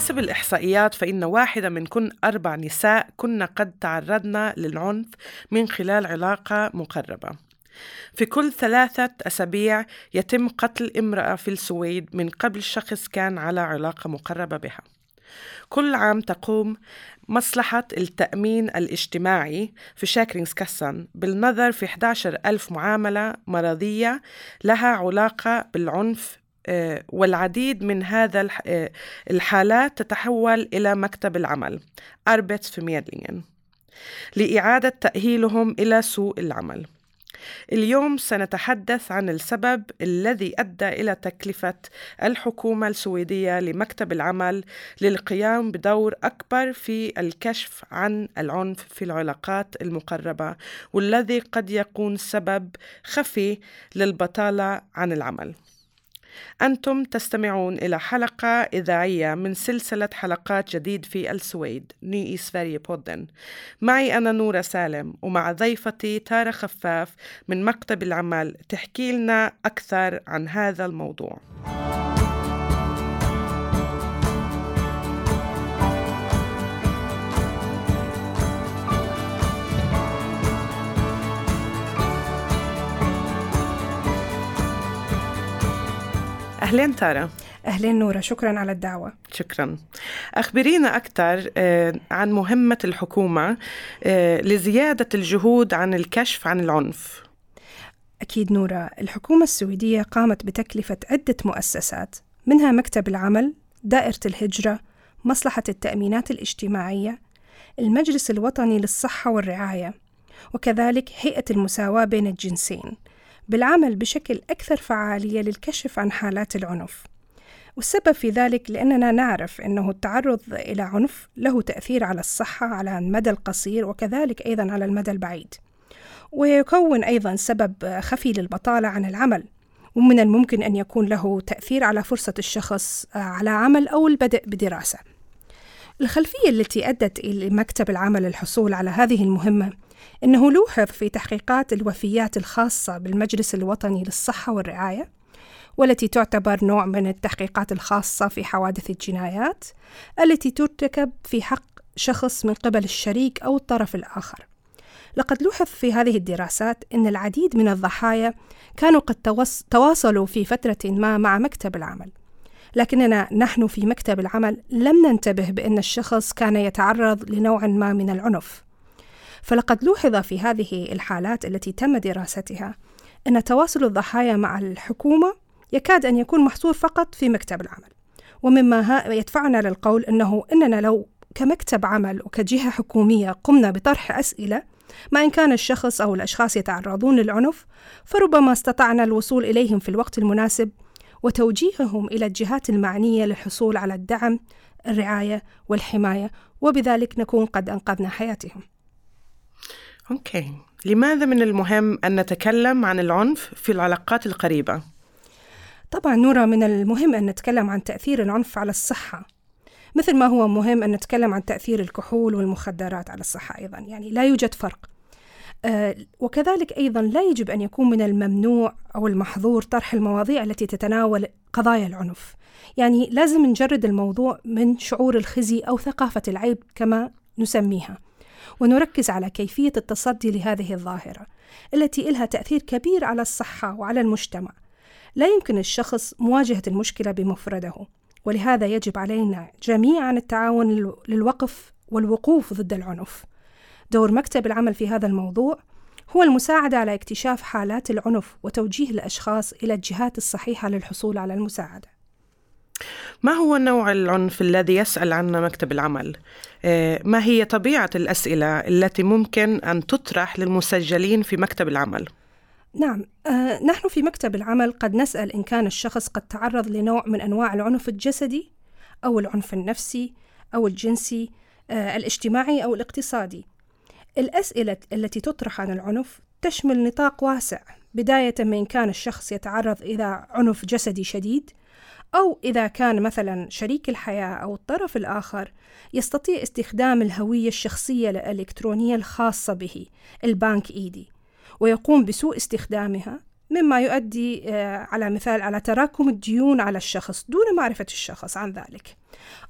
حسب الإحصائيات فإن واحدة من كل أربع نساء كنا قد تعرضنا للعنف من خلال علاقة مقربة. في كل ثلاثة أسابيع يتم قتل امرأة في السويد من قبل شخص كان على علاقة مقربة بها. كل عام تقوم مصلحة التأمين الاجتماعي في شاكرينغز كاسان بالنظر في 11 ألف معاملة مرضية لها علاقة بالعنف والعديد من هذا آه، الحالات تتحول إلى مكتب العمل أربت في لإعادة تأهيلهم إلى سوق العمل. اليوم سنتحدث عن السبب الذي أدى إلى تكلفة الحكومة السويدية لمكتب العمل للقيام بدور أكبر في الكشف عن العنف في العلاقات المقربة والذي قد يكون سبب خفي للبطالة عن العمل. أنتم تستمعون إلى حلقة إذاعية من سلسلة حلقات جديد في السويد ني إسفاري بودن. معي أنا نورة سالم ومع ضيفتي تارة خفاف من مكتب العمل تحكي لنا أكثر عن هذا الموضوع. أهلين تارا. أهلين نورة شكرا على الدعوة. شكرا. أخبرينا أكثر آه، عن مهمة الحكومة آه، لزيادة الجهود عن الكشف عن العنف. أكيد نورة الحكومة السويدية قامت بتكلفة عدة مؤسسات منها مكتب العمل دائرة الهجرة مصلحة التأمينات الاجتماعية المجلس الوطني للصحة والرعاية وكذلك هيئة المساواة بين الجنسين. بالعمل بشكل أكثر فعالية للكشف عن حالات العنف. والسبب في ذلك لأننا نعرف أنه التعرض إلى عنف له تأثير على الصحة على المدى القصير وكذلك أيضا على المدى البعيد. ويكون أيضا سبب خفي للبطالة عن العمل ومن الممكن أن يكون له تأثير على فرصة الشخص على عمل أو البدء بدراسة. الخلفية التي أدت إلى مكتب العمل الحصول على هذه المهمة إنه لوحظ في تحقيقات الوفيات الخاصة بالمجلس الوطني للصحة والرعاية والتي تعتبر نوع من التحقيقات الخاصة في حوادث الجنايات التي ترتكب في حق شخص من قبل الشريك أو الطرف الآخر. لقد لوحظ في هذه الدراسات أن العديد من الضحايا كانوا قد تواصلوا في فترة ما مع مكتب العمل، لكننا نحن في مكتب العمل لم ننتبه بأن الشخص كان يتعرض لنوع ما من العنف. فلقد لوحظ في هذه الحالات التي تم دراستها. أن تواصل الضحايا مع الحكومة يكاد أن يكون محصور فقط في مكتب العمل. ومما يدفعنا للقول أنه إننا لو كمكتب عمل وكجهة حكومية قمنا بطرح أسئلة ما إن كان الشخص أو الأشخاص يتعرضون للعنف فربما استطعنا الوصول إليهم في الوقت المناسب وتوجيههم إلى الجهات المعنية للحصول على الدعم الرعاية والحماية وبذلك نكون قد أنقذنا حياتهم. أوكي. لماذا من المهم أن نتكلم عن العنف في العلاقات القريبة؟ طبعا نورا من المهم أن نتكلم عن تأثير العنف على الصحة. مثل ما هو مهم أن نتكلم عن تأثير الكحول والمخدرات على الصحة أيضا يعني لا يوجد فرق. آه وكذلك أيضا لا يجب أن يكون من الممنوع أو المحظور طرح المواضيع التي تتناول قضايا العنف. يعني لازم نجرد الموضوع من شعور الخزي أو ثقافة العيب كما نسميها. ونركز على كيفية التصدي لهذه الظاهرة التي لها تأثير كبير على الصحة وعلى المجتمع. لا يمكن الشخص مواجهة المشكلة بمفرده ولهذا يجب علينا جميعا التعاون للوقف والوقوف ضد العنف. دور مكتب العمل في هذا الموضوع هو المساعدة على اكتشاف حالات العنف وتوجيه الأشخاص إلى الجهات الصحيحة للحصول على المساعدة. ما هو نوع العنف الذي يسأل عنه مكتب العمل؟ آه، ما هي طبيعة الأسئلة التي ممكن أن تطرح للمسجلين في مكتب العمل؟ نعم آه، نحن في مكتب العمل قد نسأل إن كان الشخص قد تعرض لنوع من أنواع العنف الجسدي أو العنف النفسي أو الجنسي آه، الاجتماعي أو الاقتصادي الأسئلة التي تطرح عن العنف تشمل نطاق واسع بداية من كان الشخص يتعرض إلى عنف جسدي شديد أو إذا كان مثلا شريك الحياة أو الطرف الآخر يستطيع استخدام الهوية الشخصية الإلكترونية الخاصة به البانك إيدي ويقوم بسوء استخدامها مما يؤدي على مثال على تراكم الديون على الشخص دون معرفة الشخص عن ذلك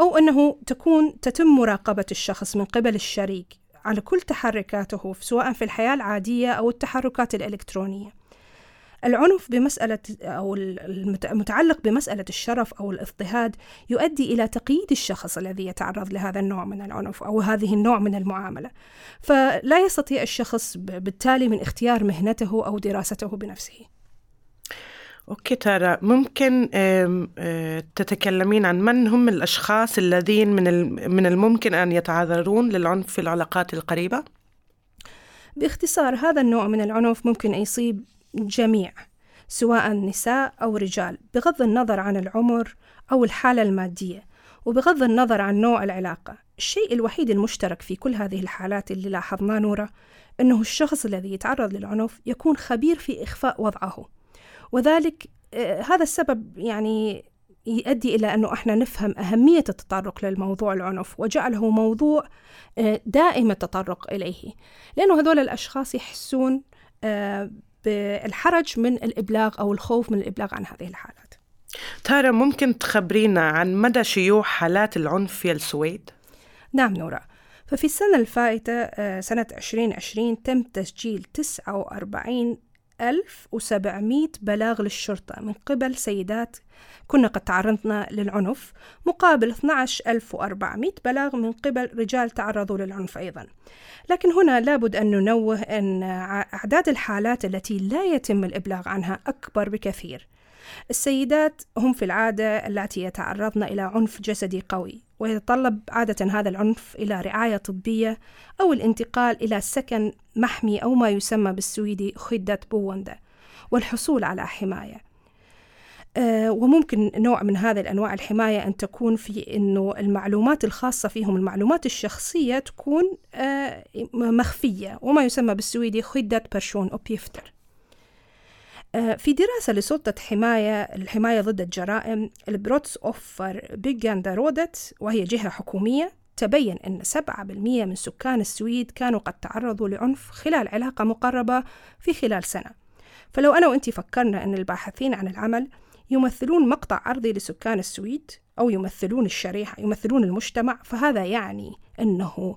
أو أنه تكون تتم مراقبة الشخص من قبل الشريك على كل تحركاته سواء في الحياة العادية أو التحركات الإلكترونية. العنف بمسألة أو المتعلق بمسألة الشرف أو الاضطهاد يؤدي إلى تقييد الشخص الذي يتعرض لهذا النوع من العنف أو هذه النوع من المعاملة فلا يستطيع الشخص بالتالي من اختيار مهنته أو دراسته بنفسه أوكي تارا ممكن تتكلمين عن من هم الأشخاص الذين من من الممكن أن يتعرضون للعنف في العلاقات القريبة؟ باختصار هذا النوع من العنف ممكن يصيب جميع سواء نساء أو رجال بغض النظر عن العمر أو الحالة المادية وبغض النظر عن نوع العلاقة. الشيء الوحيد المشترك في كل هذه الحالات اللي لاحظناه نورة أنه الشخص الذي يتعرض للعنف يكون خبير في إخفاء وضعه. وذلك آه، هذا السبب يعني يؤدي إلى أنه إحنا نفهم أهمية التطرق للموضوع العنف وجعله موضوع آه، دائم التطرق إليه. لأنه هذول الأشخاص يحسون آه، بالحرج من الإبلاغ أو الخوف من الإبلاغ عن هذه الحالات تارا ممكن تخبرينا عن مدى شيوع حالات العنف في السويد؟ نعم نورا ففي السنة الفائتة سنة 2020 تم تسجيل 49 1700 بلاغ للشرطة من قبل سيدات. كنا قد تعرضنا للعنف مقابل 12400 بلاغ من قبل رجال تعرضوا للعنف أيضا. لكن هنا لابد أن ننوه أن أعداد الحالات التي لا يتم الإبلاغ عنها أكبر بكثير. السيدات هم في العادة التي يتعرضن إلى عنف جسدي قوي. ويتطلب عادة هذا العنف إلى رعاية طبية أو الانتقال إلى سكن محمي أو ما يسمى بالسويدي خدة بووندا والحصول على حماية. آه، وممكن نوع من هذه الأنواع الحماية أن تكون في أنه المعلومات الخاصة فيهم المعلومات الشخصية تكون آه، مخفية وما يسمى بالسويدي skyddade personuppgifter. آه، في دراسة لسلطة حماية الحماية ضد الجرائم ال Brottsförebyggande rådet وهي جهة حكومية تبين أن 7% من سكان السويد كانوا قد تعرضوا لعنف خلال علاقة مقربة في خلال سنة. فلو أنا وأنت فكرنا أن الباحثين عن العمل يمثلون مقطع أرضي لسكان السويد أو يمثلون الشريحة يمثلون المجتمع فهذا يعني أنه آه، آه،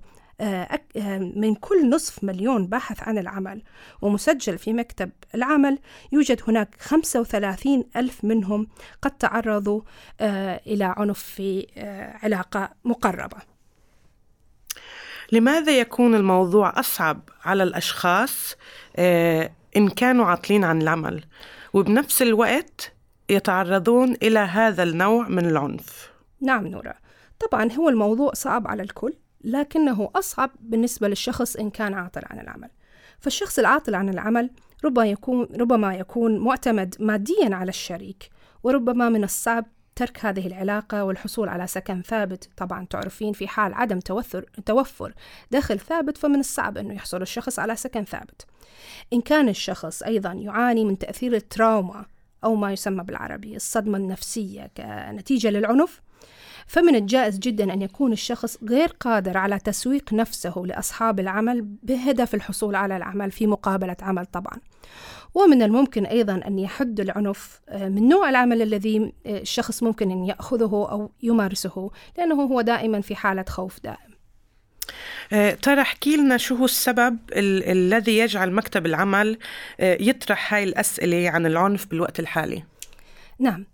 من كل نصف مليون باحث عن العمل ومسجل في مكتب العمل يوجد هناك 35 ألف منهم قد تعرضوا آه، إلى عنف في علاقة مقربة. لماذا يكون الموضوع أصعب على الأشخاص إن كانوا عاطلين عن العمل؟ وبنفس الوقت يتعرضون إلى هذا النوع من العنف. نعم نورا. طبعا هو الموضوع صعب على الكل. لكنه أصعب بالنسبة للشخص إن كان عاطل عن العمل. فالشخص العاطل عن العمل ربما يكون, ربما يكون معتمد ماديا على الشريك وربما من الصعب ترك هذه العلاقة والحصول على سكن ثابت. طبعا تعرفين في حال عدم توفر, توفر دخل ثابت فمن الصعب أنه يحصل الشخص على سكن ثابت. إن كان الشخص أيضا يعاني من تأثير التراوما أو ما يسمى بالعربي الصدمة النفسية كنتيجة للعنف فمن الجائز جدا أن يكون الشخص غير قادر على تسويق نفسه لأصحاب العمل بهدف الحصول على العمل في مقابلة عمل طبعا. ومن الممكن أيضا أن يحد العنف آه، من نوع العمل الذي آه، الشخص ممكن أن يأخذه أو يمارسه لأنه هو دائما في حالة خوف دائم. آه، ترى احكي لنا شو هو السبب ال- الذي يجعل مكتب العمل يطرح هاي الأسئلة عن العنف بالوقت الحالي؟ نعم.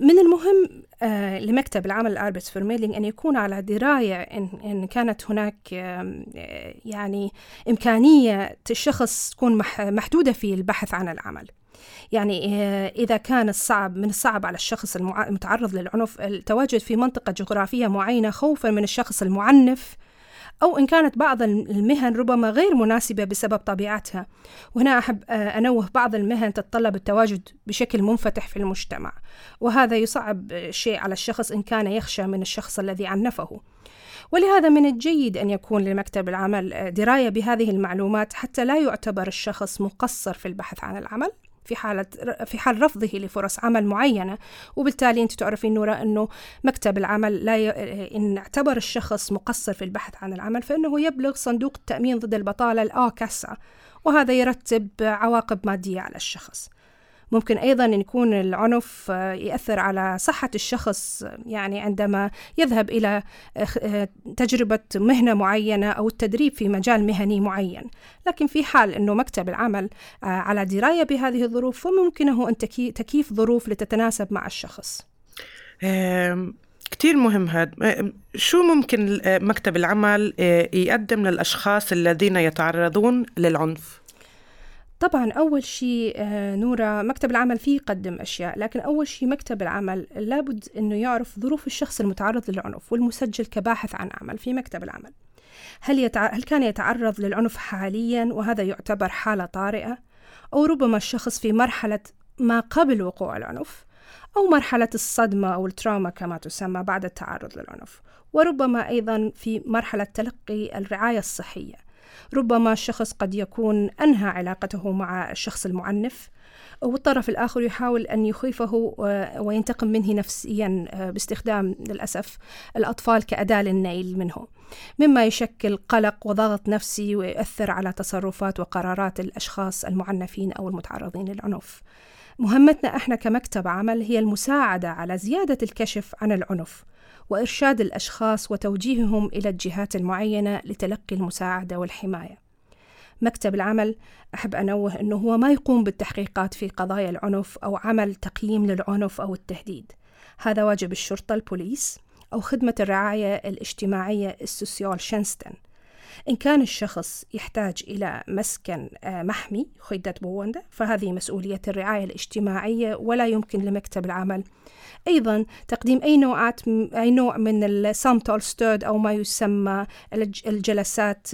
من المهم آه، لمكتب العمل الأربس فورميلينج أن يكون على دراية إن, كانت هناك آه، يعني إمكانية الشخص تكون محدودة في البحث عن العمل. يعني آه، إذا كان الصعب من الصعب على الشخص المتعرض للعنف التواجد في منطقة جغرافية معينة خوفا من الشخص المعنف أو إن كانت بعض المهن ربما غير مناسبة بسبب طبيعتها. وهنا أحب آه، أنوه بعض المهن تتطلب التواجد بشكل منفتح في المجتمع. وهذا يصعب الشيء على الشخص إن كان يخشى من الشخص الذي عنفه. ولهذا من الجيد أن يكون لمكتب العمل آه، دراية بهذه المعلومات حتى لا يعتبر الشخص مقصر في البحث عن العمل. في حالة في حال رفضه لفرص عمل معينة وبالتالي أنت تعرفين نورا أنه مكتب العمل لا ي... إن اعتبر الشخص مقصر في البحث عن العمل فإنه يبلغ صندوق التأمين ضد البطالة الآكاسا وهذا يرتب عواقب مادية على الشخص. ممكن أيضا يكون العنف يأثر على صحة الشخص يعني عندما يذهب إلى تجربة مهنة معينة أو التدريب في مجال مهني معين. لكن في حال أنه مكتب العمل على دراية بهذه الظروف فممكنه أن تكييف ظروف لتتناسب مع الشخص. كتير مهم هذا شو ممكن مكتب العمل يقدم للأشخاص الذين يتعرضون للعنف؟ طبعا أول شيء نورة مكتب العمل فيه يقدم أشياء لكن أول شيء مكتب العمل لابد أنه يعرف ظروف الشخص المتعرض للعنف والمسجل كباحث عن عمل في مكتب العمل. هل, يتع... هل كان يتعرض للعنف حاليا وهذا يعتبر حالة طارئة؟ أو ربما الشخص في مرحلة ما قبل وقوع العنف؟ أو مرحلة الصدمة أو التراما كما تسمى بعد التعرض للعنف؟ وربما أيضا في مرحلة تلقي الرعاية الصحية. ربما الشخص قد يكون أنهى علاقته مع الشخص المعنف والطرف الآخر يحاول أن يخيفه وينتقم منه نفسيا باستخدام للأسف الأطفال كأداة للنيل منه. مما يشكل قلق وضغط نفسي ويؤثر على تصرفات وقرارات الأشخاص المعنفين أو المتعرضين للعنف. مهمتنا إحنا كمكتب عمل هي المساعدة على زيادة الكشف عن العنف. وإرشاد الأشخاص وتوجيههم إلى الجهات المعينة لتلقي المساعدة والحماية. مكتب العمل أحب أنوه أنه هو ما يقوم بالتحقيقات في قضايا العنف أو عمل تقييم للعنف أو التهديد. هذا واجب الشرطة البوليس أو خدمة الرعاية الاجتماعية السوسيال شنستن إن كان الشخص يحتاج إلى مسكن محمي خدة بووندا فهذه مسؤولية الرعاية الاجتماعية ولا يمكن لمكتب العمل. أيضا تقديم أي نوعات أي نوع من السامتول ستود أو ما يسمى الجلسات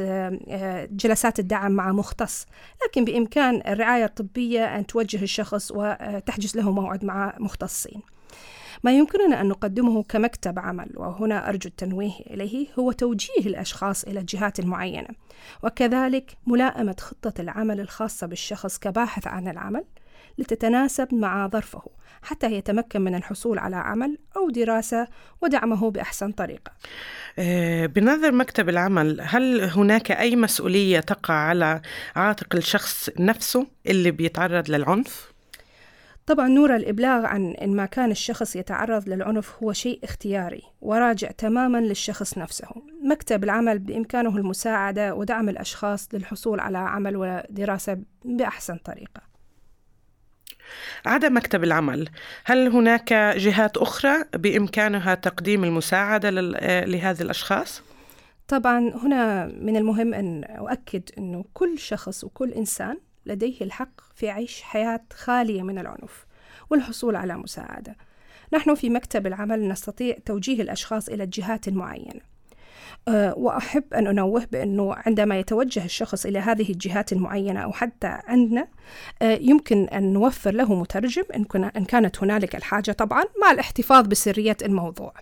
جلسات الدعم مع مختص. لكن بإمكان الرعاية الطبية أن توجه الشخص وتحجز له موعد مع مختصين. ما يمكننا أن نقدمه كمكتب عمل وهنا أرجو التنويه إليه هو توجيه الأشخاص إلى الجهات المعينة وكذلك ملائمة خطة العمل الخاصة بالشخص كباحث عن العمل لتتناسب مع ظرفه حتى يتمكن من الحصول على عمل أو دراسة ودعمه بأحسن طريقة بنظر مكتب العمل هل هناك أي مسؤولية تقع على عاتق الشخص نفسه اللي بيتعرض للعنف؟ طبعا نور الإبلاغ عن إن ما كان الشخص يتعرض للعنف هو شيء اختياري وراجع تماما للشخص نفسه مكتب العمل بإمكانه المساعدة ودعم الأشخاص للحصول على عمل ودراسة بأحسن طريقة عدا مكتب العمل هل هناك جهات أخرى بإمكانها تقديم المساعدة لهذه الأشخاص؟ طبعا هنا من المهم أن أؤكد أنه كل شخص وكل إنسان لديه الحق في عيش حياة خالية من العنف والحصول على مساعدة. نحن في مكتب العمل نستطيع توجيه الأشخاص إلى الجهات المعينة وأحب أن أنوه بأنه عندما يتوجه الشخص إلى هذه الجهات المعينة أو حتى عندنا يمكن أن نوفر له مترجم إن كانت هنالك الحاجة. طبعا مع الاحتفاظ بسرية الموضوع.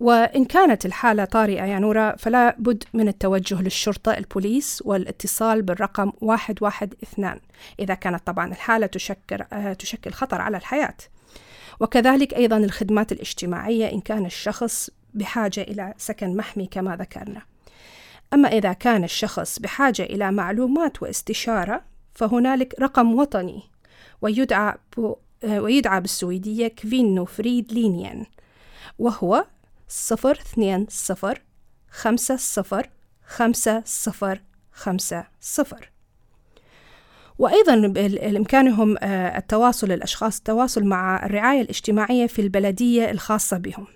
وإن كانت الحالة طارئة يا نورا فلا بد من التوجه للشرطة البوليس والاتصال بالرقم 112 إذا كانت طبعا الحالة تشكل, تشكل خطر على الحياة. وكذلك أيضا الخدمات الاجتماعية إن كان الشخص بحاجة إلى سكن محمي كما ذكرنا. أما إذا كان الشخص بحاجة إلى معلومات واستشارة فهنالك رقم وطني ويدعى ويدعى بالسويدية كفينو فريد لينيان وهو صفر اثنين صفر خمسة صفر خمسة صفر خمسة صفر. وأيضا بإمكانهم التواصل الأشخاص التواصل مع الرعاية الاجتماعية في البلدية الخاصة بهم.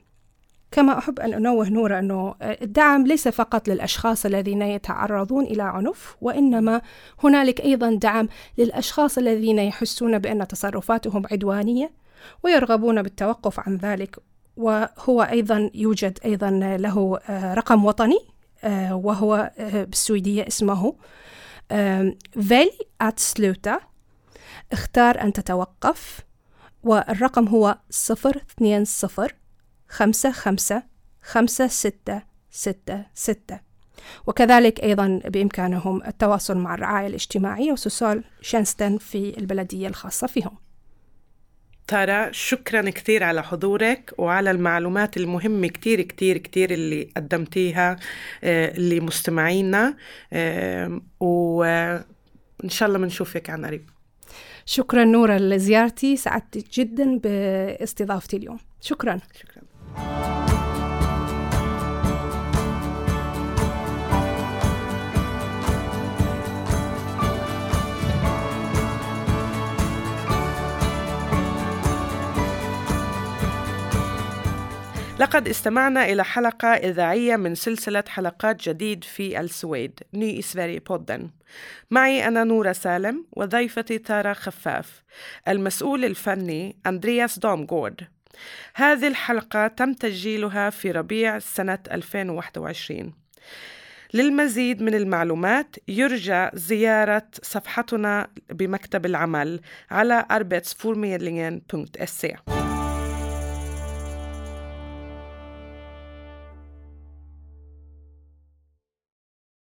كما أحب أن أنوه نورة أنه الدعم ليس فقط للأشخاص الذين يتعرضون إلى عنف وإنما هنالك أيضا دعم للأشخاص الذين يحسون بأن تصرفاتهم عدوانية ويرغبون بالتوقف عن ذلك وهو أيضا يوجد أيضا له رقم وطني وهو بالسويدية اسمه فيلي أت سلوتا. اختار أن تتوقف والرقم هو صفر اثنين صفر خمسة خمسة خمسة ستة ستة ستة. وكذلك أيضا بإمكانهم التواصل مع الرعاية الاجتماعية وسوسال شانستن في البلدية الخاصة فيهم. تارا شكرا كثير على حضورك وعلى المعلومات المهمة كثير كثير كثير اللي قدمتيها لمستمعينا و وإن شاء الله بنشوفك عن قريب. شكرا نورا لزيارتي سعدت جدا باستضافتي اليوم. شكرا. شكرا. لقد استمعنا إلى حلقة إذاعية من سلسلة حلقات جديد في السويد. ني إسفاري بودن. معي أنا نورة سالم وضيفتي تارا خفاف. المسؤول الفني أندرياس دومغورد هذه الحلقة تم تسجيلها في ربيع سنة 2021 للمزيد من المعلومات يرجى زيارة صفحتنا بمكتب العمل على arbetsförmedlingen.se